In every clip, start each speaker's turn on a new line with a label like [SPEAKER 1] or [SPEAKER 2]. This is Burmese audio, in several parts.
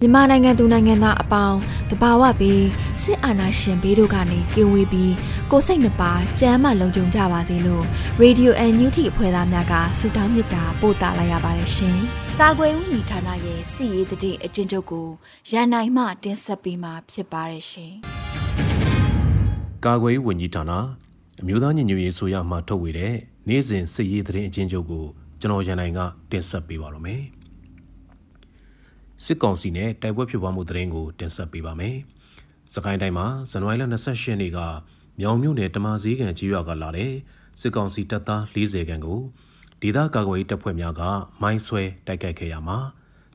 [SPEAKER 1] မြန်မာနိုင်ငံသူနိုင်ငံသားအပေါင်းတဘာဝပြီးစစ်အာဏာရှင်ဘေးတို့ကနေကင်းဝေးပြီးကိုစိတ်နှပါကြမ်းမှလုံခြုံကြပါစေလို့ Radio NUG အဖွဲ့သားများကဆုတောင်းမေတ္တာပို့သလာရပါတယ်ရှင်။ကာကွယ်ဦးညီဌာနရဲ့စီရေးတည်အချင်းချုပ်ကိုရန်နိုင်မှတင်ဆက်ပေးမှာဖြစ်ပါတယ်ရှင်။
[SPEAKER 2] ကာကွယ်ဝန်ကြီးဌာနအမျိုးသားညီညွတ်ရေးဆိုရမှထုတ်ဝေတဲ့နေ့စဉ်စစ်ရေးတည်အချင်းချုပ်ကိုကျွန်တော်ရန်နိုင်ကတင်ဆက်ပေးပါတော့မယ်။ စစ်ကောင်စီနဲ့တိုက်ပွဲဖြစ်ပွားမှုသတင်းကိုတင်ဆက်ပေးပါမယ်။စကိုင်းတိုင်းမှာဇန်နဝါရီလ28ရက်နေ့ကမြောင်မြို့နယ်တမာစည်းကန်ကြီးရွာကလာတဲ့စစ်ကောင်စီတပ်သား40ခန်းကိုဒေသကာကွယ်ရေးတပ်ဖွဲ့များကမိုင်းဆွဲတိုက်ခိုက်ခဲ့ရမှာ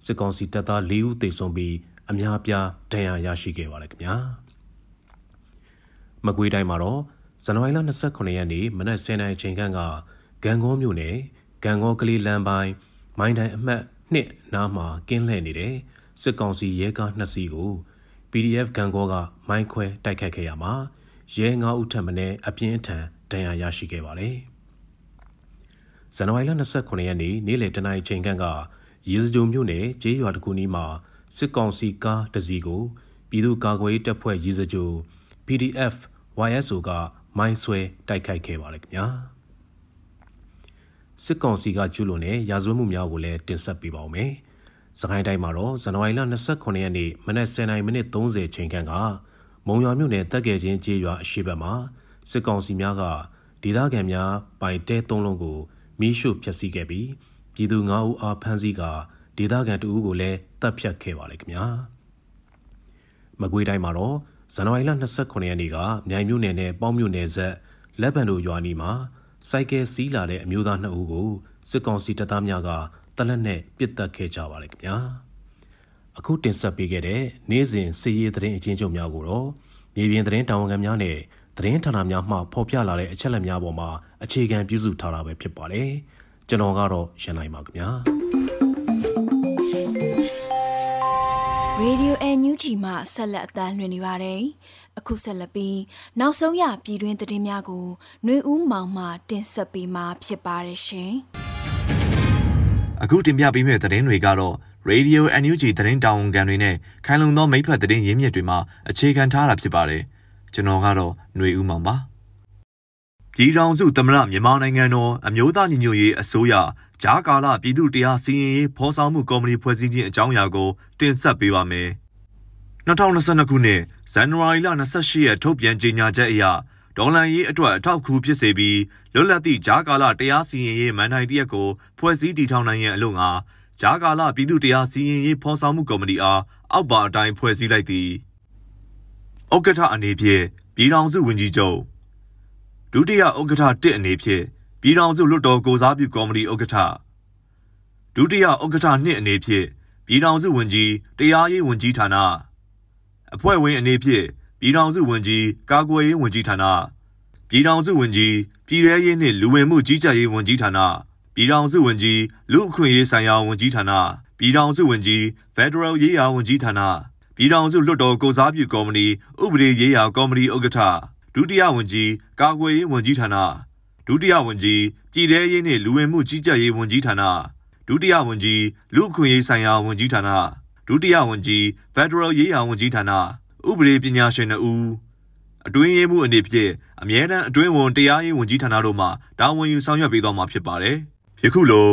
[SPEAKER 2] စစ်ကောင်စီတပ်သား၄ဦးသေဆုံးပြီးအများပြားဒဏ်ရာရရှိခဲ့ပါတယ်ခင်ဗျာ။မကွေးတိုင်းမှာတော့ဇန်နဝါရီလ29ရက်နေ့မနက်10:00နာရီချိန်ခန့်ကဂံကောမြို့နယ်ဂံကောကလေးလမ်းပိုင်းမိုင်းတိုင်းအမှတ် နှစ်နားမှာကင်းလှည့်နေတဲ့စစ်ကောင်စီရဲကားနှစ်စီးကို PDF ဂန်ကောကမိုင်းခွဲတိုက်ခတ်ခဲ့ရမှာရဲ9ဦးထပ်မံအပြင်းအထန်ဒဏ်ရာရရှိခဲ့ပါတယ်။ဇန်နဝါရီလ29ရက်နေ့နေ့လယ်တနာရီချိန်ခန့်ကရေစကြိုမြို့နယ်ကျေးရွာတစ်ခုနီးမှာစစ်ကောင်စီကားတစ်စီးကိုပြည်သူ့ကာကွယ်ရေးတပ်ဖွဲ့ရေစကြို PDF YSO ကမိုင်းဆွဲတိုက်ခိုက်ခဲ့ပါတယ်ခင်ဗျာ။ စစ်ကောင်စီကကျူးလွန်တဲ့ရာဇဝတ်မှုများကိုလည်းတင်ဆက်ပေးပါောင်းမယ်။စကိုင်းတိုင်းမှာတော့ဇန်နဝါရီလ29ရက်နေ့မနက်10:30မိနစ်30ချိန်ခန့်ကမုံရွာမြို့နယ်တက်ကြဲချင်းကျေးရွာအရှိဘက်မှာစစ်ကောင်စီများကဒေသခံများပိုင်တဲသုံးလုံးကိုမီးရှို့ဖျက်ဆီးခဲ့ပြီးပြည်သူ9ဦးအားဖမ်းဆီးကာဒေသခံတဦးကိုလည်းတပ်ဖြတ်ခဲ့ပါလေခင်ဗျာ။မကွေးတိုင်းမှာတော့ဇန်နဝါရီလ29ရက်နေ့ကမြိုင်မြို့နယ်နဲ့ပေါင်းမြို့နယ်ဆက်လက်ပံတို့ရွာနီမှာ စိုက်ကယ်စီးလာတဲ့အမျိုးသားနှစ်ဦးကိုစစ်ကောင်စီတပ်သားများကတလက်နဲ့ပစ်တက်ခဲ့ကြပါတယ်ခင်ဗျာအခုတင်ဆက်ပေးခဲ့တဲ့နေ့စဉ်စစ်ရေးသတင်းအချင်းချုပ်များကိုတော့မြေပြင်သတင်းတာဝန်ခံများနဲ့သတင်းဌာနများမှဖော်ပြလာတဲ့အချက်အလက်များပေါ်မှာအခြေခံပြုစုထားတာပဲဖြစ်ပါတယ်ကျွန်တော်ကတော့ရန်နိုင်ပါခင်ဗျာ
[SPEAKER 1] Radio NUG မှဆက်လက်အသံလွှင့်နေပါတယ်။အခုဆက်လက်ပြီးနောက်ဆုံးရပြည်တွင်းသတင်းများကိုຫນွေဦးမောင်မှတင်ဆက်ပေးမှာဖြစ်ပါတယ်ရှင်။
[SPEAKER 3] အခုတင်ပြပေးမယ့်သတင်းတွေကတော့ Radio NUG သတင်းတာဝန်ခံတွေနဲ့ခိုင်လုံသောမိဖက်သတင်းရင်းမြစ်တွေမှာအခြေခံထားတာဖြစ်ပါတယ်။ကျွန်တော်ကတော့ຫນွေဦးမောင်ပါ။ ပြည်ထောင်စုသမ္မတမြန်မာနိုင်ငံတော်အမျိုးသားညီညွတ်ရေးအစိုးရဂျားကာလပြည်သူ့တရားစီရင်ရေးဖော်ဆောင်မှုကော်မတီဖွဲ့စည်းခြင်းအကြောင်းအရာကိုတင်ဆက်ပေးပါမယ်။2022ခုနှစ်ဇန်နဝါရီလ28ရက်ထုတ်ပြန်ကြေညာချက်အရဒေါ်လာရေးအတွက်အထောက်အကူဖြစ်စေပြီးလွတ်လပ်သည့်ဂျားကာလတရားစီရင်ရေးမန်တိုင်တရက်ကိုဖွဲ့စည်းတည်ထောင်နိုင်ရန်အလို့ငါဂျားကာလပြည်သူ့တရားစီရင်ရေးဖော်ဆောင်မှုကော်မတီအားအောက်ပါအတိုင်းဖွဲ့စည်းလိုက်သည်။ဥက္ကဋ္ဌအနေဖြင့်ပြည်ထောင်စုဝန်ကြီးချုပ် ဒုတိယဥက္ကဋ္ဌတစ်အနေဖြင့်ပြည်ထောင်စုလွှတ်တော်ကိုစားပြုကော်မတီဥက္ကဋ္ဌဒုတိယဥက္ကဋ္ဌနှစ်အနေဖြင့်ပြည်ထောင်စုဝန်ကြီးတရားရေးဝန်ကြီးဌာနအဖွဲ့ဝင်အနေဖြင့်ပြည်ထောင်စုဝန်ကြီးကာကွယ်ရေးဝန်ကြီးဌာနပြည်ထောင်စုဝန်ကြီးပြည်ထရေးနှင့်လူဝင်မှုကြီးကြပ်ရေးဝန်ကြီးဌာနပြည်ထောင်စုဝန်ကြီးလူ့အခွင့်အရေးဆိုင်ရာဝန်ကြီးဌာနပြည်ထောင်စုဝန်ကြီး Federal ရေးရာဝန်ကြီးဌာနပြည်ထောင်စုလွှတ်တော်ကိုစားပြုကော်မတီဥပဒေရေးရာကော်မတီဥက္ကဋ္ဌ ဒုတိယဝန်ကြီးကာကွယ်ရေးဝန်ကြီးဌာနဒုတိယဝန်ကြီးပြည်ထရေးနှင့်လူဝင်မှုကြီးကြပ်ရေးဝန်ကြီးဌာနဒုတိယဝန်ကြီးလူ့အခွင့်အရေးဆိုင်ရာဝန်ကြီးဌာနဒုတိယဝန်ကြီး Federal ရေးရာဝန်ကြီးဌာနဥပဒေပညာရှင်တို့ဦးအတွင်းရေးမှုအနေဖြင့်အမြဲတမ်းအတွင်းဝန်တရားရေးဝန်ကြီးဌာနတို့မှတာဝန်ယူဆောင်ရွက်ပေးသွားမှာဖြစ်ပါတယ်။ယခုလို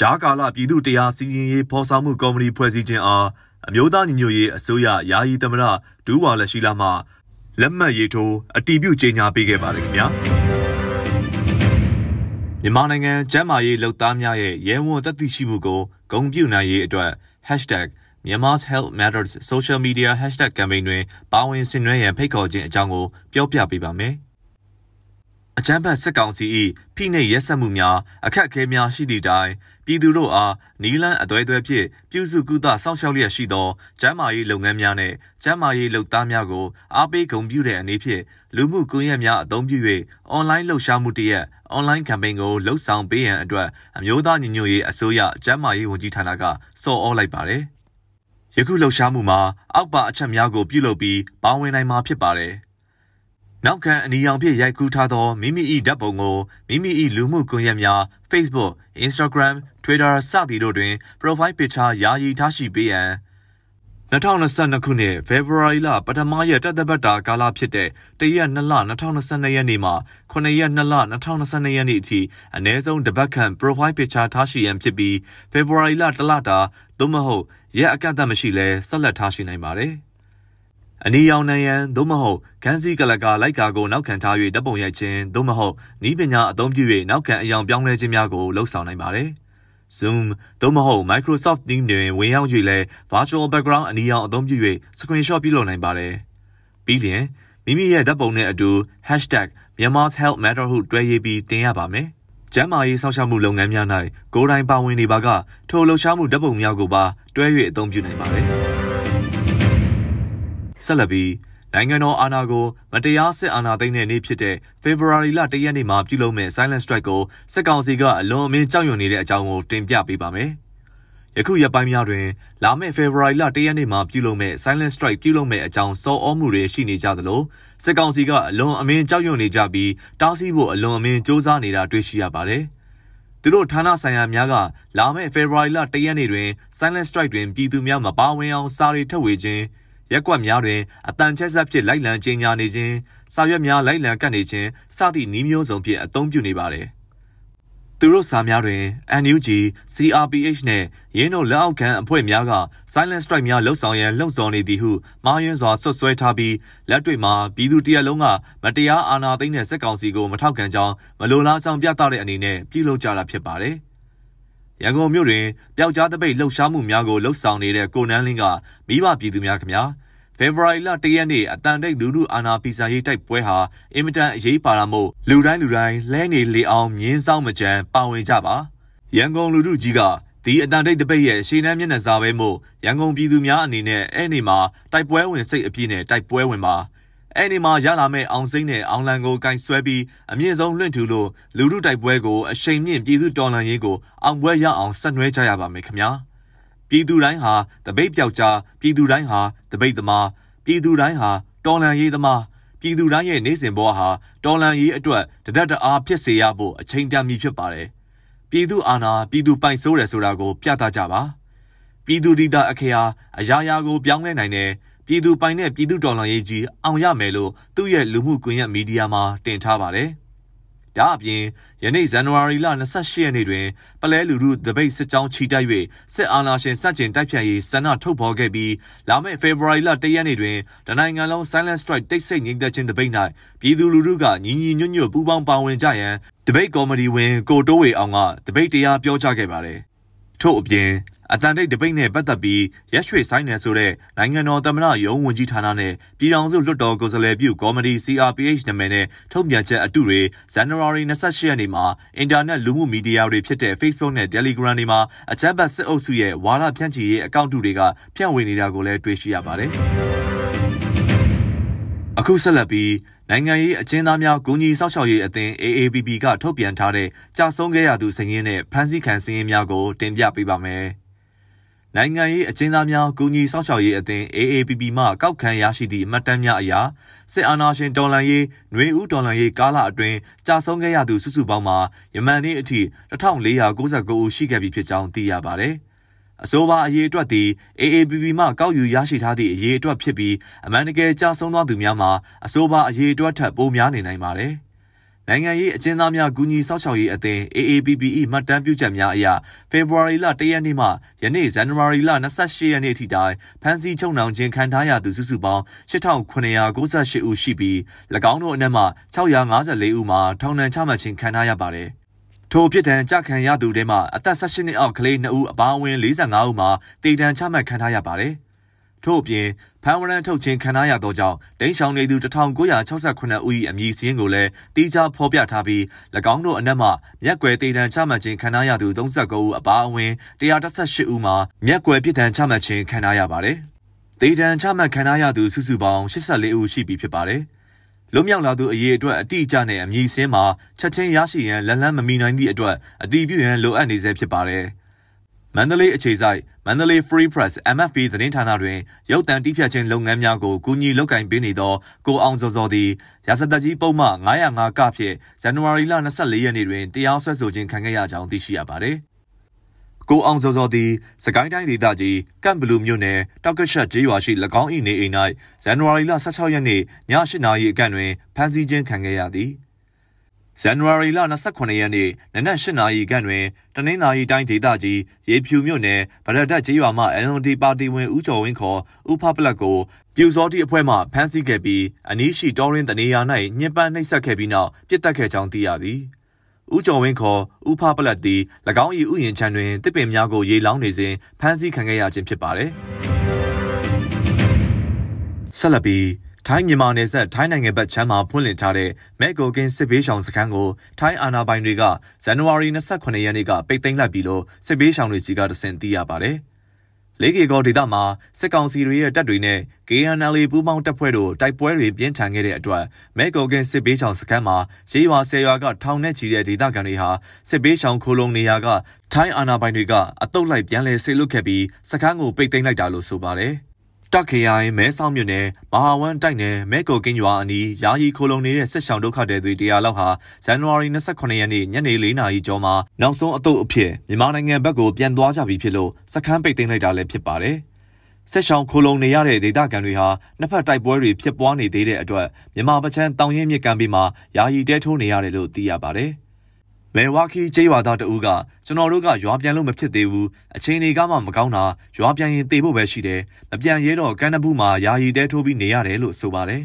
[SPEAKER 3] ဂျားကာလပြည်သူတရားစီရင်ရေးဖော်ဆောင်မှုကော်မတီဖွဲ့စည်းခြင်းအားအမျိုးသားညီညွတ်ရေးအစိုးရယာယီသမရဒူးဝါလက်ရှိလာမှ လက်မှတ်ရေးထိုးအတည်ပြုကြေညာပေးခဲ့ပါတယ်ခင်ဗျာမြန်မာနိုင်ငံကျန်းမာရေးလှုပ်သားများရဲ့ရဲဝံသက်သိရှိမှုကိုဂုဏ်ပြုနိုင်ရေးအတွက် #Myanmar's Health Matters Social Media Hashtag Campaign တွင်ပါဝင်ဆင်နွှဲရန်ဖိတ်ခေါ်ခြင်းအကြောင်းကိုပြောပြပေးပါမယ်။ အကြမ်းဖက်စစ်ကောင်စီ၏ဖိနှိပ်ရက်စက်မှုများအခက်အခဲများရှိသည့်တိုင်ပြည်သူတို့အားနီလန်းအသွဲသွဲဖြင့်ပြုစုကုသစောင့်ရှောက်လျက်ရှိသောကျန်းမာရေးလုပ်ငန်းများနှင့်ကျန်းမာရေးလုပ်သားများကိုအားပေးဂုဏ်ပြုတဲ့အနေဖြင့်လူမှုကွန်ရက်များအသုံးပြု၍အွန်လိုင်းလှုပ်ရှားမှုတရက်အွန်လိုင်းကမ်ပိန်းကိုလှုပ်ဆောင်ပေးရန်အတွက်အမျိုးသားညီညွတ်ရေးအစိုးရကျန်းမာရေးဝန်ကြီးဌာနကစော်ဩလိုက်ပါတယ်။ယခုလှုပ်ရှားမှုမှာအောက်ပါအချက်များကိုပြုလုပ်ပြီးပါဝင်နိုင်မှာဖြစ်ပါတယ်။ နောက်ခံအနီရောင်ဖြင့်ရိုက်ကူးထားသောမိမိ၏ဓာတ်ပုံကိုမိမိ၏လူမှုကွန်ရက်များ Facebook, Instagram, Twitter စသည်တို့တွင် profile picture ယာယီထားရှိပေးရန်2022ခုနှစ်ဖေဖော်ဝါရီလပထမရက်တက်သက်ပတ်တာကာလဖြစ်တဲ့တရက်2လ2022ရက်နေ့မှ9ရက်2လ2022ရက်နေ့အထိအနည်းဆုံးတစ်ပတ်ခန့် profile picture ထားရှိရန်ဖြစ်ပြီးဖေဖော်ဝါရီလတလတာသို့မဟုတ်ရက်အကန့်အသတ်မရှိလဲဆက်လက်ထားရှိနိုင်ပါတယ်။ အနီရောင်နံရံသို့မဟုတ်ခန်းစည်းကလကာလိုက်ကာကိုနောက်ခံထား၍တပ်ပုံရိုက်ခြင်းသို့မဟုတ်ဤပညာအသုံးပြု၍နောက်ခံအယောင်ပြောင်းလဲခြင်းများကိုလှုပ်ဆောင်နိုင်ပါတယ်။ Zoom သို့မဟုတ် Microsoft Teams တွင်ဝင်ရောက်၍လည်း virtual background အနီရောင်အသုံးပြု၍ screenshot ပြုလုပ်နိုင်ပါတယ်။ပြီးလျှင်မိမိရဲ့ဓာတ်ပုံနဲ့အတူ #Myanmar's Health Matter ဟုတွဲရေးပြီးတင်ရပါမယ်။ကျန်းမာရေးစောင့်ရှောက်မှုလုပ်ငန်းများ၌ကိုယ်တိုင်ပါဝင်နေပါကထိုလှုပ်ရှားမှုဓာတ်ပုံများကိုပါတွဲ၍အသုံးပြုနိုင်ပါတယ်။ ဆက်လက်ပြီးနိုင်ငံတော်အာဏာကိုမတရားစစ်အာဏာသိမ်းတဲ့နေ့ဖြစ်တဲ့ဖေဖော်ဝါရီလ၁ရက်နေ့မှာပြုလုပ်မဲ့ Silent Strike ကိုစစ်ကောင်စီကအလွန်အမင်းကြောက်ရွံ့နေတဲ့အကြောင်းကိုတင်ပြပေးပါမယ်။ယခုရက်ပိုင်းများတွင်လာမယ့်ဖေဖော်ဝါရီလ၁ရက်နေ့မှာပြုလုပ်မဲ့ Silent Strike ပြုလုပ်မဲ့အကြောင်းစောဩမှုတွေရှိနေကြသလိုစစ်ကောင်စီကအလွန်အမင်းကြောက်ရွံ့နေကြပြီးတားဆီးဖို့အလွန်အမင်းစ조사နေတာတွေ့ရှိရပါတယ်။သူတို့ဌာနဆိုင်ရာများကလာမယ့်ဖေဖော်ဝါရီလ၁ရက်နေ့တွင် Silent Strike တွင်ပြည်သူများမပါဝင်အောင်စာရီထုတ်ဝေခြင်း ရက်ကွက်များတွင်အတန်ချက်ဆက်ဖြင့်လိုက်လံကြီးညာနေခြင်းစာရွက်များလိုက်လံကတ်နေခြင်းစသည့်နည်းမျိုးစုံဖြင့်အသုံးပြုနေပါတယ်။သူတို့စာများတွင် NUG, CRPH နှင့်ရင်းတို့လက်အောက်ခံအဖွဲ့များက Silent Strike များလှုပ်ဆောင်ရန်လှုံ့ဆော်နေသည်ဟုမှားယွင်းစွာဆွတ်ဆွဲထားပြီးလက်တွေ့မှာပြည်သူတရက်လုံးကမတရားအာဏာသိမ်းတဲ့စစ်ကောင်စီကိုမထောက်ခံကြောင်းမလိုလားကြောင်းပြသတဲ့အနေနဲ့ပြုလုပ်ကြတာဖြစ်ပါတယ်။ ရန်ကုန်မြို့တွင်ပျောက်ကြားတပိတ်လှုပ်ရှားမှုများကိုလှုပ်ဆောင်နေတဲ့ကိုနန်းလင်းကမိဘပြည်သူများခင်ဗျာဖေဖော်ဝါရီလ၁ရက်နေ့အတန်တိတ်လူလူအာနာပီစာရေးတိုက်ပွဲဟာအင်မတန်အရေးပါတာမို့လူတိုင်းလူတိုင်းလဲနေလေအောင်မြင်းဆောင်မကြံပါဝင်ကြပါရန်ကုန်လူထုကြီးကဒီအတန်တိတ်တပိတ်ရဲ့ရှေ့နှမ်းမျက်နှာစာပဲမို့ရန်ကုန်ပြည်သူများအနေနဲ့အဲ့ဒီမှာတိုက်ပွဲဝင်စိတ်အပြည့်နဲ့တိုက်ပွဲဝင်ပါ အဲ့ဒီမှာရလာမဲ့အောင်စိမ့်နဲ့အောင်လန်ကိုကင်ဆွဲပြီးအမြင့်ဆုံးလွှင့်ထူလို့လူထုတိုက်ပွဲကိုအရှိန်မြင့်ပြည်သူတော်လှန်ရေးကိုအောင်ပွဲရအောင်ဆက်နွှဲကြရပါမယ်ခင်ဗျာပြည်သူတိုင်းဟာတပိတ်ပြောက်ကြားပြည်သူတိုင်းဟာတပိတ်သမားပြည်သူတိုင်းဟာတော်လှန်ရေးသမားပြည်သူတိုင်းရဲ့နေစဉ်ဘဝဟာတော်လှန်ရေးအတွက်တဒတ်တအားဖြစ်စေရဖို့အချိန်တန်ပြီဖြစ်ပါတယ်ပြည်သူအာဏာပြည်သူပိုင်ဆိုးတယ်ဆိုတာကို ပြသကြပါပြည်သူဒီတာအခရာအရာရာကိုပြောင်းလဲနိုင်တဲ့ ပြည်သူပိုင်တဲ့ပြည်သူတော်လှန်ရေးကြီးအောင်ရမယ်လို့သူ့ရဲ့လူမှုကွန်ရက်မီဒီယာမှာတင်ထားပါတယ်။ဒါအပြင်ယနေ့ဇန်နဝါရီလ28ရက်နေ့တွင်ပလဲလူထုတပိတ်စစ်ကြောင်းချီတက်၍စစ်အာဏာရှင်စတင်တိုက်ဖြတ်ရေးဆန္ဒထုတ်ဖော်ခဲ့ပြီးလာမယ့်ဖေဖော်ဝါရီလ1ရက်နေ့တွင်တနိုင်ငံလုံး Silent Strike တိတ်ဆိတ်ငြိမ်သက်ခြင်းတပိတ်၌ပြည်သူလူထုကညီညီညွတ်ညွတ်ပူးပေါင်းပါဝင်ကြရန်တပိတ်ကော်မတီဝင်ကိုတိုးဝေအောင်ကတပိတ်တရားပြောကြားခဲ့ပါတယ်။ထို့အပြင် အတန်တိတ်တပိတ်နဲ့ပတ်သက်ပြီးရက်ရွှေဆိုင်နယ်ဆိုတဲ့နိုင်ငံတော်သမ္မတရုံးဝန်ကြီးဌာနနဲ့ပြည်ထောင်စုလွှတ်တော်ကိုယ်စားလှယ်ပြုကော်မတီ CRPH နာမည်နဲ့ထုတ်ပြန်ချက်အတုတွေဇန်နဝါရီ28ရက်နေ့မှာအင်တာနက်လူမှုမီဒီယာတွေဖြစ်တဲ့ Facebook နဲ့ Telegram တွေမှာအကြမ်းဖက်စစ်အုပ်စုရဲ့ဝါဒဖြန့်ချီရေးအကောင့်တုတွေကဖြန့်ဝေနေတာကိုလည်းတွေ့ရှိရပါတယ်။အခုဆက်လက်ပြီးနိုင်ငံရေးအကျဉ်းသားများဂုဏ်ကြီးစောက်ရှောက်ရေးအသင်း AAPP ကထုတ်ပြန်ထားတဲ့ကြာဆုံးခဲ့ရသူစည်ရင်းနဲ့ဖမ်းဆီးခံစည်ရင်းများကိုတင်ပြပေးပါမယ်။ နိုင်ငံရေးအကျဉ်းသားများကူညီစောင့်ရှောက်ရေးအသင်း AAPP မှကောက်ခံရရှိသည့်အမှတ်တမ်းများအရစစ်အာဏာရှင်တော်လှန်ရေးຫນွေဦးတော်လှန်ရေးကာလအတွင်းကြာဆုံးခဲ့ရသူစုစုပေါင်းမှာယမန်နေ့အထိ1499ဦးရှိခဲ့ပြီဖြစ်ကြောင်းသိရပါတယ်။အဆိုပါအရေးအတွက်သည် AAPP မှကောက်ယူရရှိထားသည့်အရေးအတွက်ဖြစ်ပြီးအမှန်တကယ်ကြာဆုံးသွားသူများမှာအဆိုပါအရေးအတွက်ထပ်ပိုများနေနိုင်ပါတယ်။ နိုင်ငံရေးအကျဉ်းသားများကူညီစောင့်ရှောက်ရေးအသင်း AAPPE မှတ်တမ်းပြုချက်များအရဖေဖော်ဝါရီလ1ရက်နေ့မှယနေ့ဇန်နဝါရီလ28ရက်နေ့အထိတိုင်ဖမ်းဆီးချုပ်နှောင်ခြင်းခံထားရသူစုစုပေါင်း8998ဦးရှိပြီး၎င်းတို့အနက်မှ654ဦးမှာထောင်ဒဏ်ချမှတ်ခြင်းခံထားရပါတယ်။ထိုပြစ်ဒဏ်ကြခံရသူတွေမှာအသက်18နှစ်အောက်ကလေး2ဦးအပါအဝင်45ဦးမှာတေတံချမှတ်ခံထားရပါတယ်။ ထို့အပြင်ဖမ်းဝရမ်းထုတ်ခြင်းခံရသောကြောင့်ဒိန်းဆောင်နေသူ1968ဦး၏အမည်စင်းကိုလည်းတီးခြားဖော်ပြထားပြီး၎င်းတို့အနက်မှမျက်ကွယ်တေတံချမှတ်ခြင်းခံရသူ39ဦးအပါအဝင်118ဦးမှာမျက်ကွယ်ပြည်တံချမှတ်ခြင်းခံရပါတယ်။တေတံချမှတ်ခံရသူစုစုပေါင်း84ဦးရှိပြီဖြစ်ပါတယ်။လွမြောက်လာသူအရေးအတွက်အတိအကျနဲ့အမည်စင်းမှာချက်ချင်းရရှိရန်လက်လန်းမမီနိုင်သည့်အတွက်အတီးပြုရန်လိုအပ်နေစေဖြစ်ပါတယ်။ မန္တလေးအခြေစိုက်မန္တလေး Free Press MFP သတင်းဌာနတွင်ရုပ်သံတီးဖြတ်ခြင်းလုပ်ငန်းများကိုကူညီလုပ်ကိုင်ပေးနေသောကိုအောင်စောစောသည်ရာဇသက်ကြီးပုံမှ905ကဖြင့်ဇန်နဝါရီလ24ရက်နေ့တွင်တရားစွဲဆိုခြင်းခံခဲ့ရကြောင်းသိရှိရပါသည်။ကိုအောင်စောစောသည်စကိုင်းတိုင်းဒေသကြီးကမ်ဘလူးမြို့နယ်တောက်ကရှက်ကျေးရွာရှိ၎င်း၏နေအိမ်၌ဇန်နဝါရီလ16ရက်နေ့ည8:00နာရီအကန့်တွင်ဖမ်းဆီးခြင်းခံခဲ့ရသည်။ ဇန်နဝါရီလ28ရက်နေ့နနက်၈နာရီခန့်တွင်တနင်္သာရီတိုင်းဒေသကြီးရေဖြူမြို့နယ်ဗရဒတ်ကျေးရွာမှ LND ပါတီဝင်ဦးကျော်ဝင်းခေါ်ဦးဖပလက်ကိုပြူစောတိအဖွဲ့မှဖမ်းဆီးခဲ့ပြီးအနီးရှိတောရင်းတနေရာ၌ညှဉ်းပန်းနှိပ်စက်ခဲ့ပြီးနောက်ပြစ်တက်ခဲ့ကြောင်းသိရသည်။ဦးကျော်ဝင်းခေါ်ဦးဖပလက်သည်၎င်း၏ဥယျာဉ်ခြံတွင်တစ်ပင်များကိုရေလောင်းနေစဉ်ဖမ်းဆီးခံခဲ့ရခြင်းဖြစ်ပါသည်။ဆက်လက်ပြီး ထိုင်းမြန်မာနယ်စပ်ထိုင်းနိုင်ငံဘက်ခြမ်းမှာဖွင့်လှစ်ထားတဲ့မဲကိုကင်းစစ်ဘေးရှောင်စခန်းကိုထိုင်းအာဏာပိုင်တွေကဇန်နဝါရီ28ရက်နေ့ကပိတ်သိမ်းလိုက်ပြီလို့စစ်ဘေးရှောင်တွေစီကတဆင့်သိရပါတယ်။လေးကေကောဒေသမှာစစ်ကောင်စီတွေရဲ့တပ်တွေနဲ့ KNL ပူးပေါင်းတပ်ဖွဲ့တို့တိုက်ပွဲတွေပြင်းထန်ခဲ့တဲ့အတွက်မဲကိုကင်းစစ်ဘေးရှောင်စခန်းမှာရေရွာဆယ်ရွာကထောင်နဲ့ချီတဲ့ဒေသခံတွေဟာစစ်ဘေးရှောင်ခိုလုံနေရာကထိုင်းအာဏာပိုင်တွေကအတုပ်လိုက်ပြန်လည်ဆေးလွတ်ခဲ့ပြီးစခန်းကိုပိတ်သိမ်းလိုက်တာလို့ဆိုပါတယ်။ တက်ခရိုင်မဲဆောက်မြို့နယ်မဟာဝမ်တိုက်နယ်မဲကိုကင်းရွာအနီးယာယီခိုလုံနေတဲ့ဆက်ဆောင်ဒုက္ခတဲ့တွေတရားလောက်ဟာဇန်နဝါရီ28ရက်နေ့ညနေ4နာရီကျော်မှာနောက်ဆုံးအတုပ်အဖြစ်မြန်မာနိုင်ငံဘက်ကိုပြန်သွားကြပြီဖြစ်လို့စခန်းပိတ်သိမ်းလိုက်တာလည်းဖြစ်ပါတယ်။ဆက်ဆောင်ခိုလုံနေရတဲ့ဒေသခံတွေဟာနှစ်ဖက်တိုက်ပွဲတွေဖြစ်ပွားနေသေးတဲ့အတွက်မြန်မာပချမ်းတောင်ရင်မြစ်ကမ်းပြီးမှယာယီတဲထိုးနေရတယ်လို့သိရပါတယ်။ မဲဝါခီကျေးရွာသားတဦးကကျွန်တော်တို့ကရွာပြန်လို့မဖြစ်သေးဘူးအချိန်တွေကမှမကောင်းတာရွာပြန်ရင်တေဖို့ပဲရှိတယ်မပြန်ရဲတော့ကန်းနဘူးမှာယာယီတဲထိုးပြီးနေရတယ်လို့ဆိုပါတယ်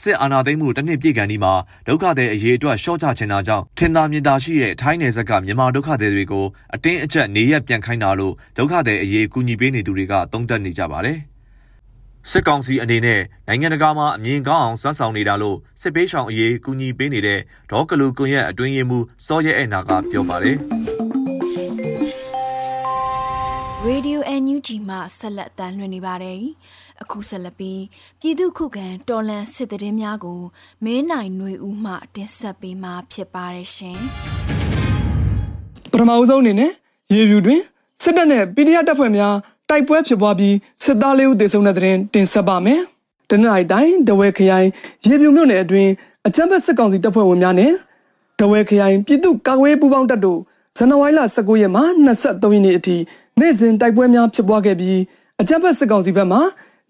[SPEAKER 3] စစ်အာဏာသိမ်းမှုတစ်နှစ်ပြည့်ကန်ဒီမှာဒုက္ခသည်အရေးအတွက်ရှော့ချချင်တာကြောင့်ထင်သာမြင်သာရှိတဲ့ထိုင်းနယ်စပ်ကမြန်မာဒုက္ခသည်တွေကိုအတင်းအကျပ်နေရက်ပြန်ခိုင်းတာလို့ဒုက္ခသည်အရေးကူညီပေးနေသူတွေကသုံးသပ်နေကြပါတယ်။ စစ်ကောင်စီအနေနဲ့နိုင်ငံတကာမှာအမြင်ကောင်းအောင်စွမ်းဆောင်နေတာလို့စစ်ပေးဆောင်အရေးကူညီပေးနေတဲ့ဒေါကလူကွန်ရက်အတွင်းရေးမှူးစောရဲအဲ့နာကပြောပါတယ်။
[SPEAKER 1] Radio NUG မှဆက်လက်တမ်းလွှင့်နေပါတယ်။အခုဆက်လက်ပြီးပြည်သူခုခံတော်လှန်စစ်တရင်များကိုမင်းနိုင်ຫນွေဦးမှတင်ဆက်ပေးမှာဖြစ်ပါတယ်ရှင်။
[SPEAKER 4] ပထမအဆုံးအနေနဲ့ရေဖြူတွင်စစ်တပ်နဲ့ PDF တပ်ဖွဲ့များ တိုက်ပွဲဖြစ်ပွားပြီးစစ်သားလေးဦးသေဆုံးတဲ့တဲ့တင်တင်ဆက်ပါမယ်။တနင်္လာရီတိုင်းဒဝဲခရိုင်ရေပြူမြို့နယ်အတွင်းအကြမ်းဖက်စစ်ကောင်စီတပ်ဖွဲ့ဝင်များနဲ့ဒဝဲခရိုင်ပြည်သူ့ကာကွယ်ပူးပေါင်းတပ်တို့ဇန်နဝါရီလ19ရက်မှ23ရက်နေ့အထိနေ့စဉ်တိုက်ပွဲများဖြစ်ပွားခဲ့ပြီးအကြမ်းဖက်စစ်ကောင်စီဘက်မှ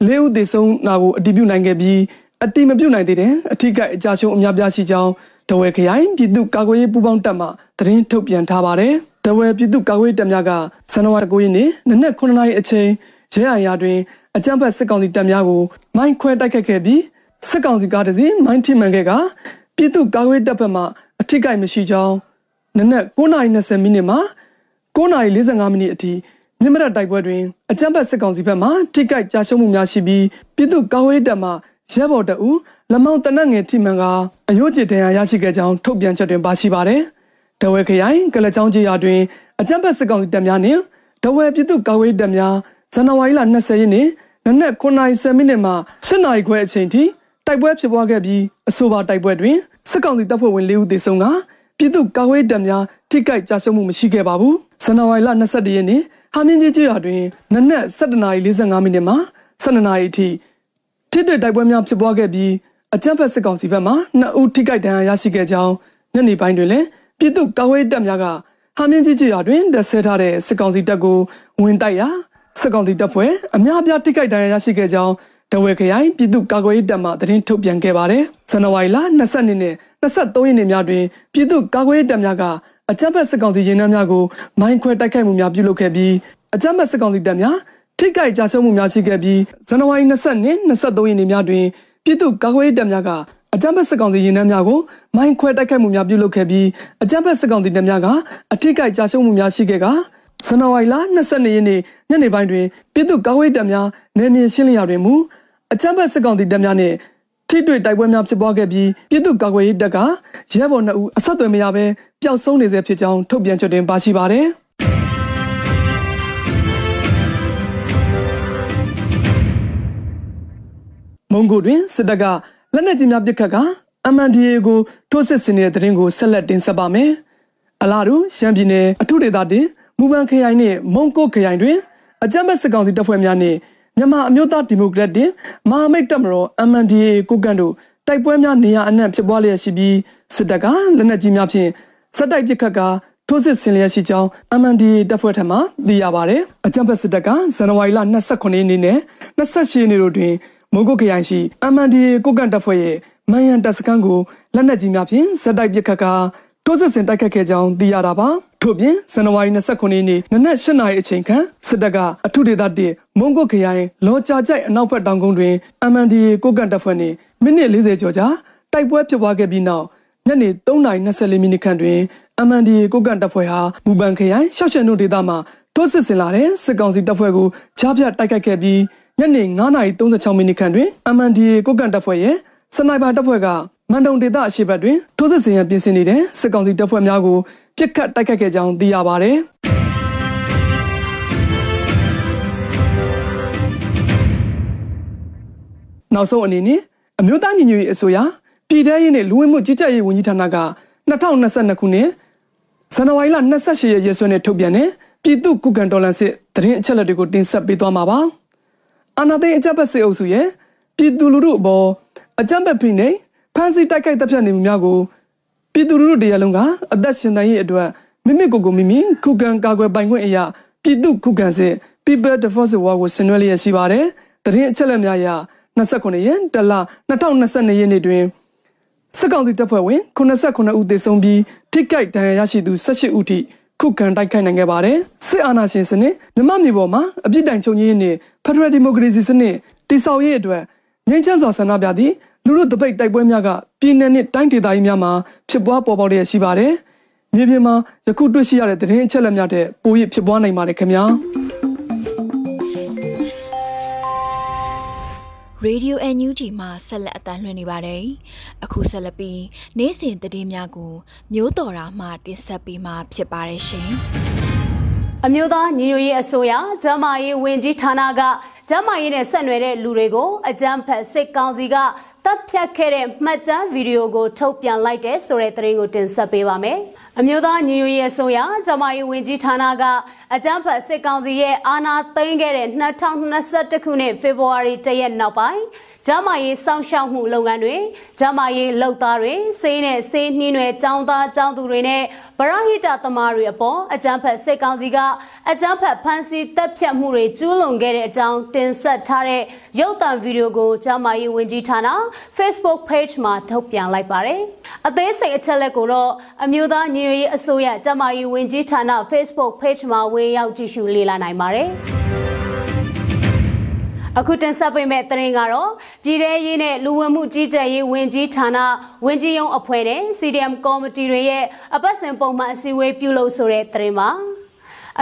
[SPEAKER 4] လေးဦးသေဆုံးတာကိုအတည်ပြုနိုင်ခဲ့ပြီးအတိမပြုတ်နိုင်သေးတဲ့အထိကိအကြရှုံးအများပြားရှိကြောင်းဒဝဲခရိုင်ပြည်သူ့ကာကွယ်ရေးပူးပေါင်းတပ်မှသတင်းထုတ်ပြန်ထားပါတယ်။ တဝဲပြည်သူ့ကာကွယ်တပ်များကဇန်နဝါရီ9ရက်နေ့နနက်9နာရီအချိန်ရဲအိုင်ယာတွင်အကြမ်းဖက်စစ်ကောင်စီတပ်များကိုမိုင်းခွဲတိုက်ခတ်ခဲ့ပြီးစစ်ကောင်စီကားတစ်စီးမိုင်းထိမှန်ခဲ့ကပြည်သူ့ကာကွယ်တပ်ဘက်မှအထိကိမရှိကြောင်းနနက်9:20မိနစ်မှာ9:45မိနစ်အထိမြင့်မရတိုက်ပွဲတွင်အကြမ်းဖက်စစ်ကောင်စီဘက်မှထိကိကြာရှုံးမှုများရှိပြီးပြည်သူ့ကာကွယ်တပ်မှရဲဘော်တအူလမောင်တနက်ငယ်ထိမှန်ကအယိုးကျတန်ရာရရှိခဲ့ကြောင်းထုတ်ပြန်ချက်တွင်ပါရှိပါတယ်။ ဒဝဲခရိုင်ကလချောင်းကြီးရွာတွင်အကြမ်းဖက်စစ်ကောင်စီတပ်များနှင့်ဒဝဲပြည်သူ့ကာကွယ်တပ်များဇန်နဝါရီလ20ရက်နေ့နနက်9:30မိနစ်မှ7နာရီခွဲအချိန်ထိတိုက်ပွဲဖြစ်ပွားခဲ့ပြီးအဆိုပါတိုက်ပွဲတွင်စစ်ကောင်စီတပ်ဖွဲ့ဝင်၄ဦးသေဆုံးကပြည်သူ့ကာကွယ်တပ်များထိခိုက်ကြဆုံးမှုမရှိခဲ့ပါဘူးဇန်နဝါရီလ22ရက်နေ့ဟာမင်းကြီးကျေးရွာတွင်နနက်7:45မိနစ်မှ12နာရီအထိထိတဲ့တိုက်ပွဲများဖြစ်ပွားခဲ့ပြီးအကြမ်းဖက်စစ်ကောင်စီဘက်မှ2ဦးထိခိုက်ဒဏ်ရာရရှိခဲ့ကြောင်းညနေပိုင်းတွင်လည်း ပြည်သူ့ကာကွယ်တပ်များကဟာမင်းကြီးကြီးရွာတွင်တက်ဆဲထားတဲ့စစ်ကောင်စီတပ်ကိုဝင်တိုက်ရာစစ်ကောင်စီတပ်ဖွဲ့အများအပြားထိခိုက်ဒဏ်ရာရရှိခဲ့ကြောင်းတဝဲခရိုင်ပြည်သူ့ကာကွယ်ရေးတပ်မှသတင်းထုတ်ပြန်ခဲ့ပါတယ်။ဇန်နဝါရီလ22နှစ်နဲ့23ရက်နေ့များတွင်ပြည်သူ့ကာကွယ်ရေးတပ်များကအကြမ်းဖက်စစ်ကောင်စီရင်နှန်းများကိုမိုင်းခွဲတိုက်ခိုက်မှုများပြုလုပ်ခဲ့ပြီးအကြမ်းဖက်စစ်ကောင်စီတပ်များထိခိုက်ကြဆုံးမှုများရှိခဲ့ပြီးဇန်နဝါရီ20နှစ်23ရက်နေ့များတွင်ပြည်သူ့ကာကွယ်ရေးတပ်များက အကြမ်းဖက်စစ်ကောင်စီရင်နှန်းများကိုမိုင်းခွဲတိုက်ခိုက်မှုများပြုလုပ်ခဲ့ပြီးအကြမ်းဖက်စစ်ကောင်စီတပ်များကအထိခိုက်ကြဆုံးမှုများရှိခဲ့ကဇန်နဝါရီလ22ရက်နေ့ညနေပိုင်းတွင်ပြည်သူ့ကာကွယ်ရေးတပ်များနယ်မြေရှင်းလင်းရာတွင်မူအကြမ်းဖက်စစ်ကောင်စီတပ်များနှင့်ထိတွေ့တိုက်ပွဲများဖြစ်ပွားခဲ့ပြီးပြည်သူ့ကာကွယ်ရေးတပ်ကရဲဘော်2ဦးအဆက်အသွယ်မရဘဲပျောက်ဆုံးနေဆဲဖြစ်ကြောင်းထုတ်ပြန်ချက်တင်ပါရှိပါတယ်။မုံကိုတွင်စစ်တပ်က လက်နက်ကြီးများပစ်ခတ်က MNDAA ကိုထိုးစစ်ဆင်နေတဲ့တရင်ကိုဆက်လက်တင်ဆက်ပါမယ်။အလားတူရှမ်းပြည်နယ်အထူးဒေသတင်မူပန်ခရိုင်နှင့်မုံကိုခရိုင်တွင်အကြမ်းဖက်စစ်ကောင်စီတပ်ဖွဲ့များနှင့်မြန်မာအမျိုးသားဒီမိုကရက်တစ်မဟာမိတ်တပ်မတော် MNDAA ကိုကန်တို့တိုက်ပွဲများနေရာအနှံ့ဖြစ်ပွားလျက်ရှိပြီးစစ်တပ်ကလက်နက်ကြီးများဖြင့်စက်တိုက်ပစ်ခတ်ကထိုးစစ်ဆင်လျက်ရှိကြောင်း MNDAA တပ်ဖွဲ့ထံမှသိရပါတယ်။အကြမ်းဖက်စစ်တပ်ကဇန်နဝါရီလ29ရက်နေ့နဲ့28ရက်နေ့တို့တွင် မုံကိုခရိုင်ရှိ MNDAA ကိုကန်တပ်ဖွဲ့ရဲ့မန်ရန်တပ်စခန်းကိုလက်နက်ကြီးများဖြင့်စက်တိုက်ပစ်ခတ်ကထိုးစစ်ဆင်တိုက်ခတ်ခဲ့ကြောင်းသိရတာပါထို့ပြင်ဇန်နဝါရီ29ရက်နေ့နနက်8နာရီအချိန်ခန့်စစ်တပ်ကအထုဒေသတစ်မုံကုတ်ခရိုင်လောကြာကြိုက်အနောက်ဘက်တောင်ကုန်းတွင် MNDA ကိုကန်တပ်ဖွဲ့နှင့်မိနစ်40ကျော်ကြာတိုက်ပွဲဖြစ်ပွားခဲ့ပြီးနောက်ညနေ3:24မိနစ်ခန့်တွင် MNDA ကိုကန်တပ်ဖွဲ့ဟာမူပန်ခရိုင်ရှောက်ချန်တို့ဒေသမှထိုးစစ်ဆင်လာတဲ့စစ်ကောင်စီတပ်ဖွဲ့ကိုကြားဖြတ်တိုက်ခိုက်ခဲ့ပြီး ညနေ9:36မိနစ်ခန့်တွင် MNDA ကိုကန်တပ်ဖွဲ့ရဲ့စနိုက်ပါတပ်ဖွဲ့ကမန်တုံဒေသအရှိဘက်တွင်ထိုးစစ်ဆင်ရန်ပြင်ဆင်နေတဲ့စစ်ကောင်စီတပ်ဖွဲ့များကိုပြစ်ခတ်တိုက်ခတ်ခဲ့ကြောင်းသိရပါဗျ။နောက်ဆုံးအနေနဲ့အမျိုးသားညီညွတ်ရေးအစိုးရပြည်ထရေးနဲ့လူဝင်မှုကြီးကြပ်ရေးဝန်ကြီးဌာနက2022ခုနှစ်ဇန်နဝါရီလ28ရက်ရက်စွဲနဲ့ထုတ်ပြန်တဲ့ပြည်သူ့ကုကန်ဒေါ်လာစစ်တရင်အချက်လက်တွေကိုတင်ဆက်ပေးသွားမှာပါ။ အာနာသိန်းအကြပ်ပတ်စစ်အုပ်စုရဲ့ပြည်သူလူထုအပေါ်အကြမ်းဖက်ဖိနှိပ်ဖမ်းဆီးတိုက်ခိုက်တပ်ဖြတ်နေမှုများကိုပြည်သူလူထုတရားလုံးကအသက်ရှင်တန်ရေးအတွက်မိမိကိုယ်ကိုမိမိခုခံကာကွယ်ပိုင်ခွင့်အရာပြည်သူခုခံစစ် People Defense War ကိုဆင်နွှဲလျက်ရှိပါတယ်။တရင်အချက်လက်များအရ29ရက်တလ2022ရက်နေ့တွင်စစ်ကောင်စီတပ်ဖွဲ့ဝင်89ဦးသေဆုံးပြီးထိခိုက်ဒဏ်ရာရရှိသူ18ဦးထိ ခုခံတိုက်ခိုက်နိုင်ခဲ့ပါတယ်။စစ်အာဏာရှင်စနစ်မြမမြေပေါ်မှာအပြစ်တိုင်ချုပ်ငြိမ်းရေးနဲ့ Federal Democracy စနစ်တည်ဆောက်ရေးအတွက်ငြိမ်းချမ်းစွာဆန္ဒပြသည့်လူလူတပိတ်တိုက်ပွဲများကပြည်내နဲ့တိုင်းဒေသကြီးများမှာဖြစ်ပွားပေါ်ပေါက်လျက်ရှိပါတယ်။မြေပြင်မှာယခုတွေ့ရှိရတဲ့သတင်းအချက်အလက်များတဲ့ပိုရဖြစ်ပွားနိုင်ပါတယ်ခင်ဗျာ။
[SPEAKER 1] Radio NUG မှာဆက်လက်အတန်းလွှင့်နေပါတယ်။အခုဆက်လက်ပြီးနေ့စဉ်သတင်းများကိုမျိုးတော်တာမှတင်ဆက်ပေးမှာဖြစ်ပါတယ်ရှင်။
[SPEAKER 5] အမျိုးသားညီညွတ်ရေးအစိုးရဂျမားရေးဝန်ကြီးဌာနကဂျမားရေးနဲ့ဆက်နွယ်တဲ့လူတွေကိုအကြမ်းဖက်စစ်ကောင်စီကတပ်ဖြတ်ခဲ့တဲ့မှတ်တမ်းဗီဒီယိုကိုထုတ်ပြန်လိုက်တဲ့ဆိုတဲ့သတင်းကိုတင်ဆက်ပေးပါမယ်။ အမျိုးသားညီညွတ်ရေးအစိုးရဂျမားရေးဝန်ကြီးဌာနကအကြမ်းဖက်စစ်ကောင်စီရဲ့အာဏာသိမ်းခဲ့တဲ့2021ခုနှစ်ဖေဖော်ဝါရီလရက်နောက်ပိုင်း ကျမရေးစောင့်ရှောက်မှုလုပ်ငန်းတွေကျမရေးလုပ်သားတွေစေးနဲ့စေးနှင်းတွေចောင်းသားចောင်းသူတွေနဲ့ဗရဟိတသမားတွေအပေါ်အကြမ်းဖက်စစ်ကောင်စီကအကြမ်းဖက်ဖမ်းဆီးတပ်ဖြတ်မှုတွေကျူးလွန်ခဲ့တဲ့အကြောင်းတင်ဆက်ထားတဲ့ရုပ်သံဗီဒီယိုကိုကျမရေးဝန်ကြီးဌာန Facebook Page မှာထုတ်ပြန်လိုက်ပါတယ်။အသေးစိတ်အချက်လက်ကိုတော့အမျိုးသားညီညွတ်ရေးအစိုးရကျမရေးဝန်ကြီးဌာန Facebook Page မှာဝင်ရောက်ကြည့်ရှုလေ့လာနိုင်ပါတယ်။ အခုတင်ဆက်ပေးမယ့်သတင်းကတော့ပြည်ထရေးနဲ့လူဝင်မှုကြီးကြပ်ရေးဝန်ကြီးဌာနဝန်ကြီးရုံးအဖွဲ့နဲ့ CDM ကော်မတီတွေရဲ့အပတ်စဉ်ပုံမှန်အစည်းအဝေးပြုလုပ်ဆိုတဲ့သတင်းပါ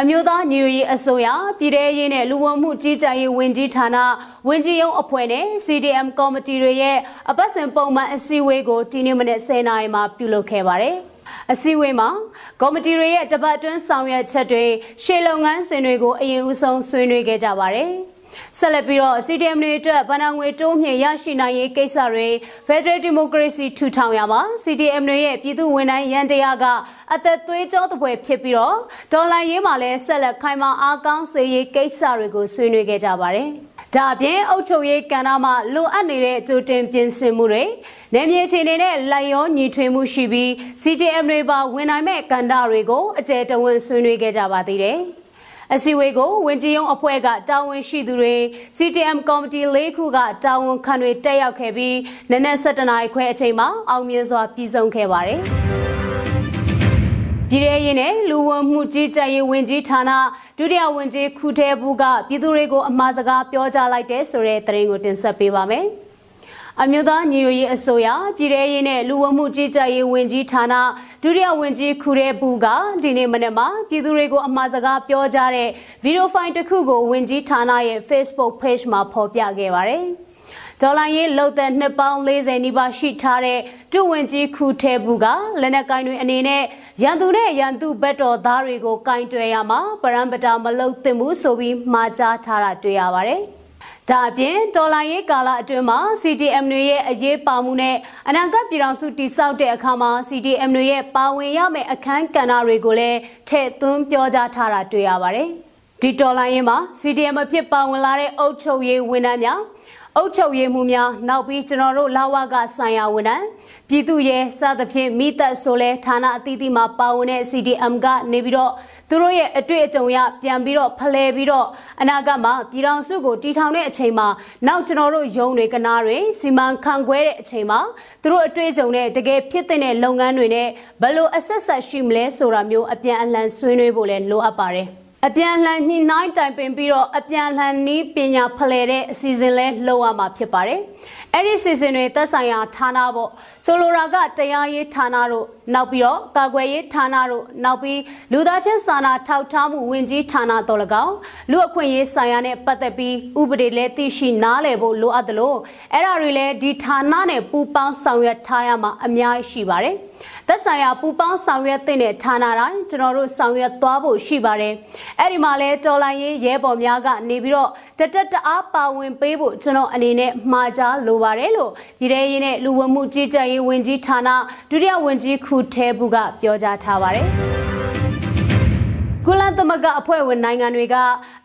[SPEAKER 5] အမျိုးသားညီညွတ်ရေးအစိုးရပြည်ထရေးနဲ့လူဝင်မှုကြီးကြပ်ရေးဝန်ကြီးဌာနဝန်ကြီးရုံးအဖွဲ့နဲ့ CDM ကော်မတီတွေရဲ့အပတ်စဉ်ပုံမှန်အစည်းအဝေးကိုဒီနေ့မနေ့10:00နာရီမှာပြုလုပ်ခဲ့ပါတယ်။အစည်းအဝေးမှာကော်မတီတွေရဲ့တပတ်တွင်းဆောင်ရွက်ချက်တွေရှေ့လုပ်ငန်းစဉ်တွေကိုအရင်ဦးဆုံးဆွေးနွေးခဲ့ကြပါတယ်။ ဆက်လက်ပြီးတော့ CDM တွေအတွက်ဗဏ္ဍာငွေတိုးမြှင့်ရရှိနိုင်ရေးကိစ္စတွေ Federal Democracy ထူထောင်ရမှာ CDM တွေရဲ့ပြည်သူဝန်ထမ်းရန်တရားကအသက်သွေးကြောတပွဲဖြစ်ပြီးတော့ဒေါ်လာရေးမှာလည်းဆက်လက်ခိုင်မာအားကောင်းစေရေးကိစ္စတွေကိုဆွေးနွေးခဲ့ကြပါတယ်။ဒါအပြင်အုပ်ချုပ်ရေးကဏ္ဍမှာလိုအပ်နေတဲ့အကျိုးတင်ပြင်ဆင်မှုတွေနေမြေအခြေအနေနဲ့လိုက်ရောညီထွေမှုရှိပြီး CTM တွေပါဝင်နိုင်မဲ့ကဏ္ဍတွေကိုအကျယ်တဝန်းဆွေးနွေးခဲ့ကြပါသေးတယ်။ အစည်းအဝေးကိုဝင်ကြီးရုံးအဖွဲ့ကတာဝန်ရှိသူတွေ CTM ကော်မတီ၄ခုကတာဝန်ခံတွေတက်ရောက်ခဲ့ပြီးနနက်7:00နာရီခွဲအချိန်မှာအောင်မြင်စွာပြီးဆုံးခဲ့ပါတယ်။ပြည်ထရေးနဲ့လူဝင်မှုကြီးကြပ်ရေးဝန်ကြီးဌာနဒုတိယဝန်ကြီးခုထဲဘူးကပြည်သူတွေကိုအမှားစကားပြောကြားလိုက်တဲ့ဆိုတဲ့သတင်းကိုတင်ဆက်ပေးပါမယ်။ အမျိုးသားညီညွတ်ရေးအစိုးရပြည်ထရေးနဲ့လူဝမှုကြီးကြပ်ရေးဝန်ကြီးဌာနဒုတိယဝန်ကြီးခူရဲဘူးကဒီနေ့မနေ့မှာပြည်သူတွေကိုအမှားစကားပြောကြားတဲ့ဗီဒီယိုဖိုင်တစ်ခုကိုဝန်ကြီးဌာနရဲ့ Facebook page မှာဖော်ပြခဲ့ပါတယ်။ဒေါ်လာရေးလောက်တဲ့နှစ်ပေါင်း40နီးပါးရှိထားတဲ့တူဝင်ကြီးခူထဲဘူးကလက်နက်ကိုင်းတွေအနေနဲ့ရန်သူနဲ့ရန်သူဘက်တော်သားတွေကိုကင်တွယ်ရမှာပရံပတာမလုတ်သင့်ဘူးဆိုပြီးမှာကြားထားတာတွေ့ရပါတယ်။ ဒါအပြင်တော်လိုင်းရေးကာလအတွင်းမှာ CDM တွေရဲ့အရေးပါမှုနဲ့အနာဂတ်ပြည်တော်စုတည်ဆောက်တဲ့အခါမှာ CDM တွေရဲ့ပါဝင်ရမယ့်အခန်းကဏ္ဍတွေကိုလည်းထည့်သွင်းပြောကြားထားတာတွေ့ရပါတယ်။ဒီတော်လိုင်းရေးမှာ CDM အဖြစ်ပါဝင်လာတဲ့အုပ်ချုပ်ရေးဝန်ထမ်းများ အုပ်ချုပ်ရေးမှုများနောက်ပြီးကျွန်တော်တို့လာဝကဆိုင်ရာဝန်ထမ်းပြည်သူရဲစသဖြင့်မိသက်ဆိုလဲဌာနအသီးသီးမှာပါဝင်တဲ့ CDM ကနေပြီးတော့သူတို့ရဲ့အတွေ့အကြုံရပြန်ပြီးတော့ဖလှယ်ပြီးတော့အနာဂတ်မှာပြည်ထောင်စုကိုတည်ထောင်တဲ့အချိန်မှာနောက်ကျွန်တော်တို့ယုံတွေကနာတွေစီမံခန့်ခွဲတဲ့အချိန်မှာသူတို့အတွေ့အကြုံနဲ့တကယ်ဖြစ်တဲ့လုပ်ငန်းတွေနဲ့ဘယ်လိုအဆက်ဆက်ရှိမလဲဆိုတာမျိုးအပြန်အလှန်ဆွေးနွေးဖို့လည်းလိုအပ်ပါတယ်။ အပြန်လှန်ညှိနှိုင်းတိုင်ပင်ပြီးတော့အပြန်လှန်နည်းပညာဖလှယ်တဲ့အစီအစဉ်လဲလုပ်ရမှာဖြစ်ပါတယ်။အဲ့ဒီအစီအစဉ်တွေသက်ဆိုင်ရာဌာနပေါ့ဆိုလိုတာကတရားရေးဌာနတို့နောက်ပြီးတော့ကာကွယ်ရေးဌာနတို့နောက်ပြီးလူသားချင်းစာနာထောက်ထားမှုဝင်ကြီးဌာနတော်၎င်းလူအခွင့်အရေးဆိုင်ရာနဲ့ပတ်သက်ပြီးဥပဒေလဲသိရှိနားလည်ဖို့လိုအပ်သလိုအဲ့ဒါတွေလဲဒီဌာနနဲ့ပူးပေါင်းဆောင်ရွက်ထားရမှာအများကြီးရှိပါတယ်။ သက်ဆိုင်ရာပူပေါင်းဆောင်ရွက်တဲ့ဌာနတိုင်းကျွန်တော်တို့ဆောင်ရွက်သွားဖို့ရှိပါတယ်အဲ့ဒီမှာလဲတော်လိုင်းရေးရဲဘော်များကနေပြီးတော့တတက်တအားပါဝင်ပေးဖို့ကျွန်တော်အနေနဲ့မှာကြားလိုပါတယ်လို့ပြည်ထရေးနဲ့လူဝင်မှုကြီးကြပ်ရေးဝန်ကြီးဌာနဒုတိယဝန်ကြီးခူထဲဘူးကပြောကြားထားပါတယ်ကုလသမဂ္ဂအဖွဲ့ဝင်နိုင်ငံတွေက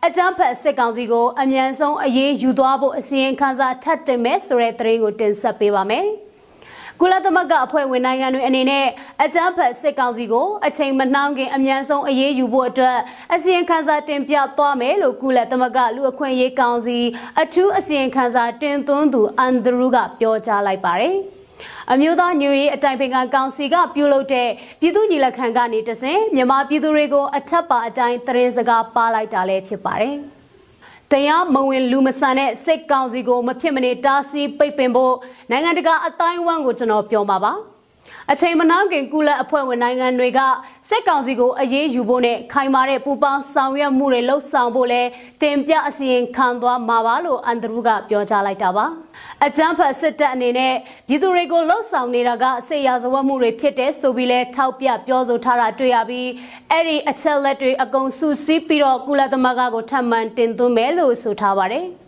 [SPEAKER 5] အကြမ်းဖက်စစ်ကောင်စီကိုအမြန်ဆုံးအရေးယူသွားဖို့အစီရင်ခံစာထပ်တင်မယ်ဆိုတဲ့သတင်းကိုတင်ဆက်ပေးပါမယ်။ ကုလသမဂ္ဂအဖွဲ့ဝင်နိုင်ငံတွေအနေနဲ့အကြမ်းဖက်စစ်ကောင်စီကိုအချိန်မနှောင်းခင်အမြန်ဆုံးအရေးယူဖို့အတွက်အစီရင်ခံစာတင်ပြသွားမယ်လို့ကုလသမဂ္ဂလူအခွင့်အရေးကောင်စီအထူးအစီရင်ခံစာတင်သွင်းသူအန်ဒရူးကပြောကြားလိုက်ပါတယ်။အမျိုးသားညွေရေးအတိုင်ပင်ခံကောင်စီကပြုလုပ်တဲ့ပြည်သူ့ညီလက်ခံကနေတဆင်မြန်မာပြည်သူတွေကိုအထက်ပါအတိုင်းသတင်းစကားပါလိုက်တာလည်းဖြစ်ပါတယ်။ တရားမဝင်လူမဆန်တဲ့စိတ်ကောင်းစီကိုမဖြစ်မနေတားဆီးပိတ်ပင်ဖို့နိုင်ငံတကာအတိုင်းအဝန်းကိုကျွန်တော်ပြောပါပါ အချိန်မနှောင်းခင်ကုလအဖွဲ့ဝင်နိုင်ငံတွေကစစ်ကောင်စီကိုအရေးယူဖို့နဲ့ခိုင်မာတဲ့ပူပေါင်းဆောင်ရွက်မှုတွေလှုပ်ဆောင်ဖို့လဲတင်ပြအစီရင်ခံသွားမှာပါလို့အန်ဒရူးကပြောကြားလိုက်တာပါအကြမ်းဖက်စစ်တပ်အနေနဲ့ပြည်သူတွေကိုလှုပ်ဆောင်နေတာကစေရာဇဝတ်မှုတွေဖြစ်တဲ့ဆိုပြီးလဲထောက်ပြပြောဆိုထားတာတွေ့ရပြီးအဲ့ဒီအချက်လက်တွေအကုန်စုစည်းပြီးတော့ကုလသမဂ္ဂကိုထပ်မံတင်သွင်းမယ်လို့ဆိုထားပါတယ်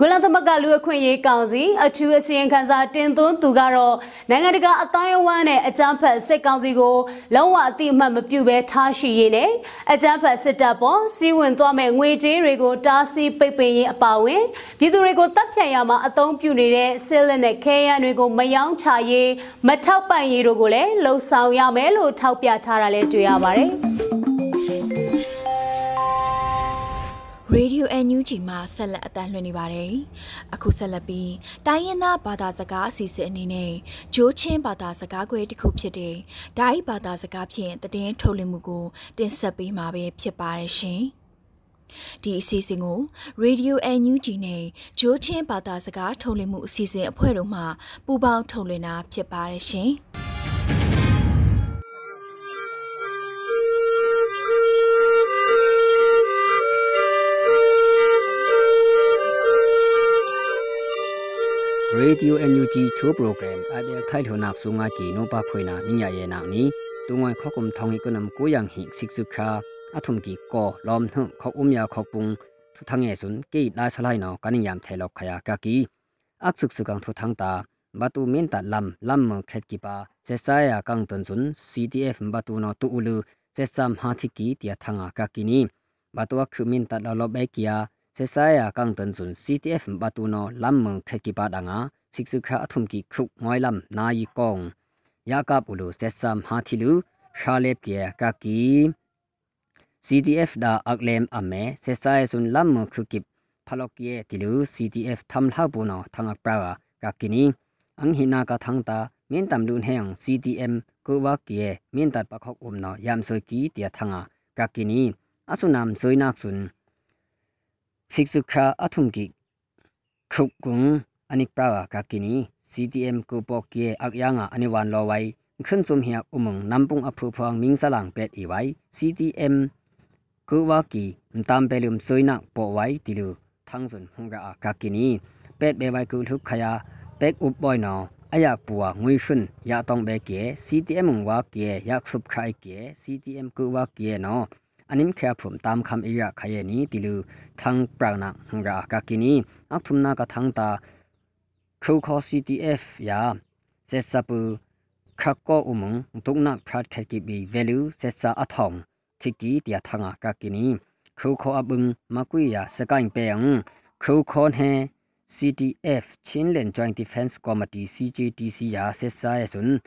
[SPEAKER 5] ကုလသမဂ္ဂလူအခွင့်အရေးကောင်စီအထူးအစီရင်ခံစာတင်သွင်းသူကတော့နိုင်ငံတကာအတိုင်းအဝန်းနဲ့အကြမ်းဖက်စစ်ကောင်စီကိုလုံးဝအတိအမှတ်မပြုဘဲထားရှိရေးနဲ့အကြမ်းဖက်စစ်တပ်ပေါ်စီးဝင်သွားမဲ့ငွေကြေးတွေကိုတားဆီးပိတ်ပင်ရေးအပါအဝင်ပြည်သူတွေကိုတပ်ဖြတ်ရမှာအသုံးပြုနေတဲ့စစ်လက်နဲ့ခဲယမ်းတွေကိုမယောင်းချရေးမထောက်ပံ့ရေးတို့ကိုလည်းလှုံ့ဆော်ရမယ်လို့ထောက်ပြထားတာလည်းတွေ့ရပါတယ်။
[SPEAKER 1] Radio NUG မှာဆက်လက်အသံလွှင့်နေပါတယ်။အခုဆက်လက်ပြီးတိုင်းရင်းသားဘာသာစကားအစီအစဉ်အနေနဲ့ဂျိုးချင်းဘာသာစကားခွဲတစ်ခုဖြစ်တဲ့ဒိုင်းဘာသာစကားဖြင့်တည်င်းထုတ်လွှင့်မှုကိုတင်ဆက်ပေးမှာပဲဖြစ်ပါတယ်ရှင်။ဒီအစီအစဉ်ကို Radio NUG နဲ့ဂျိုးချင်းဘာသာစကားထုတ်လွှင့်မှုအစီအစဉ်အဖွဲ့တို့မှပူးပေါင်းထုတ်လွှင့်တာဖြစ်ပါတယ်ရှင်။
[SPEAKER 6] Radio NUG Chu program ade khai thona sunga ki no pa phoina ninya ye na ni tungoi khokum thongi kunam ko yang hi siksu kha athum ki ko lom thu khok um ya khok pung thu thange sun ke la salai no kaning yam thelok khaya ka ki ak suk sukang thu thang ta batu min ta lam lam mo khet ki pa se sa ya kang ton sun CTF batu no tu ulu se sam ha thi ki tia thanga ka ki ni batu ak min ta la lo be kia စေ se saya kang tan sun CTF batuno lammang kheki padanga siksu kha athum ki khuk ngoi lam na yi kong yakap ulu se sam ha thilu shalep ke ka ki CTF da aklem ame se saya sun lammang khukip phalok ye tilu CTF tham la bu no thangak pra ka kini ang hina ka thang ta min tam lun heng CTM ko wa ki min tat pakhok um no yam so ki tia thanga ka kini asunam soinak sun siksuka athumki khukung anik prawa kakini CTM ko pokye akyanga aniwan lowai khunchum hiya umung nampung aphu phang mingsalang pet iwai CTM ko waki mtampelum soina powai tilu thangsun hungra kakini pet bewai ku thuk khaya pek up boy no အယပူဝငွေရှင်ရတောင်းပဲကေ CTM ဝါကေရက်ဆုပ်ခိုင်ကေ CTM ကဝါကေနော် anim khya phum tam kham iya khaye ni tilu thang prana ngra ka kini ak thumna ka thang ta khu kho ctf ya se sapu khak ko umung tukna phat khat ki bi value se sa athong thiki tia thanga ka kini khu kho abung makui ya sakain peng khu khon he CTF Chinland Joint Defense Committee CJDC ya sesa yasun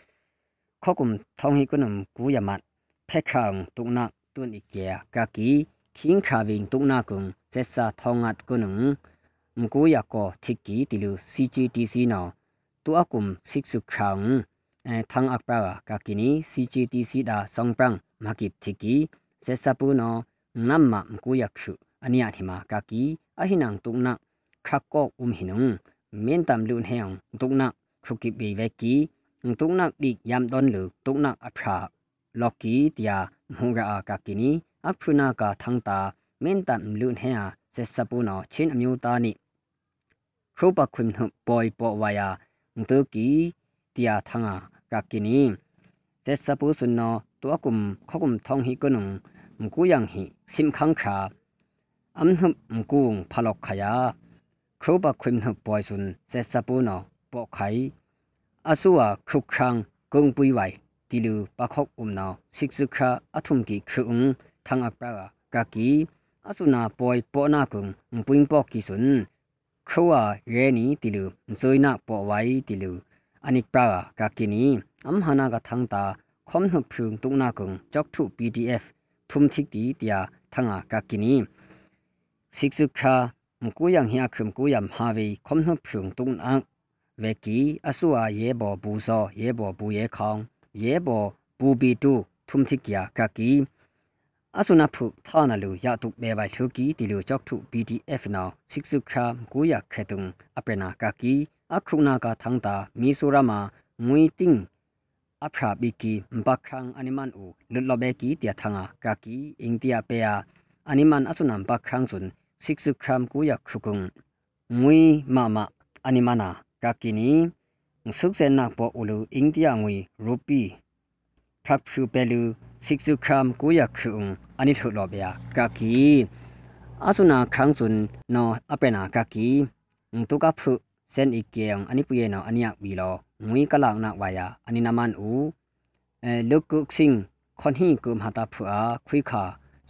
[SPEAKER 6] khokum thonghi kunum kuyamat phekhang tukna ตุนอีเกียกากีคิงคาวิงตุนากุงเซซาทองัดกุนุงมกูยากอทิกีติลูซีจีทีซีนอตัวอกุมซิกสุขังเอทังอักปรากากินีซีจีทีซีดาซองปรังมากิบทิกีเซซาปูนอนัมมะมกูยักชุอันยาธิมากากีอหินังตุนาคักกอกอุมหินุงเมนตามลุนแหงตุนาคุกิบเวกีตุนาดิยามดอนหรือตุนาอัพราลอกีติยา ဟဲ CDF Chinlen Joint Defense Committee CJDC ယာဆက်ဆာယဆွန်ခေါကုမ်ထောင်းဟီကနမ်ကူယမတ်ဖက်ခေါင်တုနာတွန်ဣကေကာကီခင်းခါဝင်းတုနာကုံဆက်ဆာထောင်းငတ်ကနုံမကူယကောထိကီတီလူ CJDC နော်တူအကုမ်စစ်စုခေါင်အဲသန်းအပရာကာကီနီ CJDC ဒါဆောင်ပရန်မကိပထိကီဆက်ဆာပူနော်နမ်မမကူယခုအနိယဟိမာကာကီအဟိနန်တုနာခါကောဥမဟိနုံမင်တမ်လွန်ဟဲံတုနခုကိဘေဝဲကီတုနဒီယမ်ဒွန်လူတုနအဖရာလော်ကီတယာမူရာကာကီနီအဖုနာကာသန်းတာမင်တမ်လွန်ဟဲဟာဆက်စပူနောချင်းအမျိုးသားနိခုပခွင်ဟပွိုင်ပေါ်ဝါယာတုကီတယာသငါကာကီနီဆက်စပူဆွနောตัวกุมขกุมทองฮิกนุงมกุยังฮิสิมขังขาอัมหุมกุงพลอกขยาครูบะควิมหบปอยสุนเซซาปูนอปอไขอาสัวครุกครังกงปุยไว တိလူပခောက်အုံနောစိကစခအထုံကီခုံထန်အပရာကကီအဆုနာပွိုင်ပေါ်နာကုံပွင်းပေါကီဆွန်ခွာရဲနီတိလူဇွိနာပေါ်ဝိုင်တိလူအနိကပရာကကီနီအမ်ဟနာကထန်တာခွန်နှုဖုံတုံနာကုံကြောက်ထု PDF ထုံထိကတီတယာထန်အကကီနီစိကစခမကူယံဟျာခုံကူယံဟာဝေခွန်နှုဖုံတုံအန်ဝေကီအဆုအာယေဘောဘူဇောယေဘောဘူယေခေါင် ရဲဘော်ဘူဘီတူထုံတိကယာကကီအဆုနာဖုထာနာလူရတုပေဘိုင်ထုကီတီလူကြောက်ထု BDF နောင်စစ်စုခမ်ကိုရခဲတုံအပနာကကီအခုနာကထန်တာမီဆိုရမငွေတင်းအဖရာဘီကီမဘခန်းအနိမန်ဦးလွတ်လဘဲကီတျာထငါကကီအင်တျာပေယာအနိမန်အဆုနမ်ဘခန်းစွန်းစစ်စုခမ်ကိုရခုကုံငွေမမအနိမနာကကီနီ po ulu india ngui rupi phap phu pelu siksu kham ku yak khung ani thu lo bya kaki asuna khang sun no apena kaki tu ka phu sen ikyang ani puye no aniyak bi lo ngui kalak nak waya ani naman u lukuk sing khon hi kum hata phu a khui kha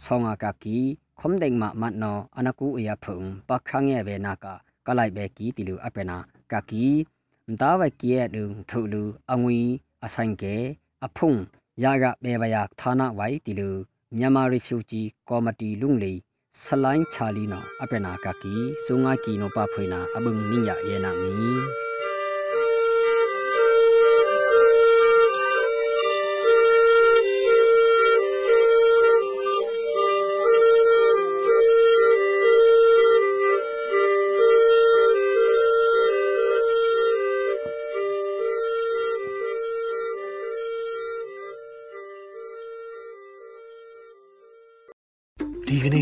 [SPEAKER 6] songa kaki คมเด็งมามัดนออนากูเอียผงปักขังแย่เวนากะกะไลเบกีติลูอเปนากะกี မသားဝကီယဒုထုလူအငွီအဆိုင်ကေအဖုံရာဂပေဘယာဌာနဝိုင်တီလူမြန်မာရီဖြူဂျီကော်မတီလုံလေစလိုင်းချာလီနောအပနာကကီစုံငါကီနောပဖွေနာအဘုံနိညာယေနာမီ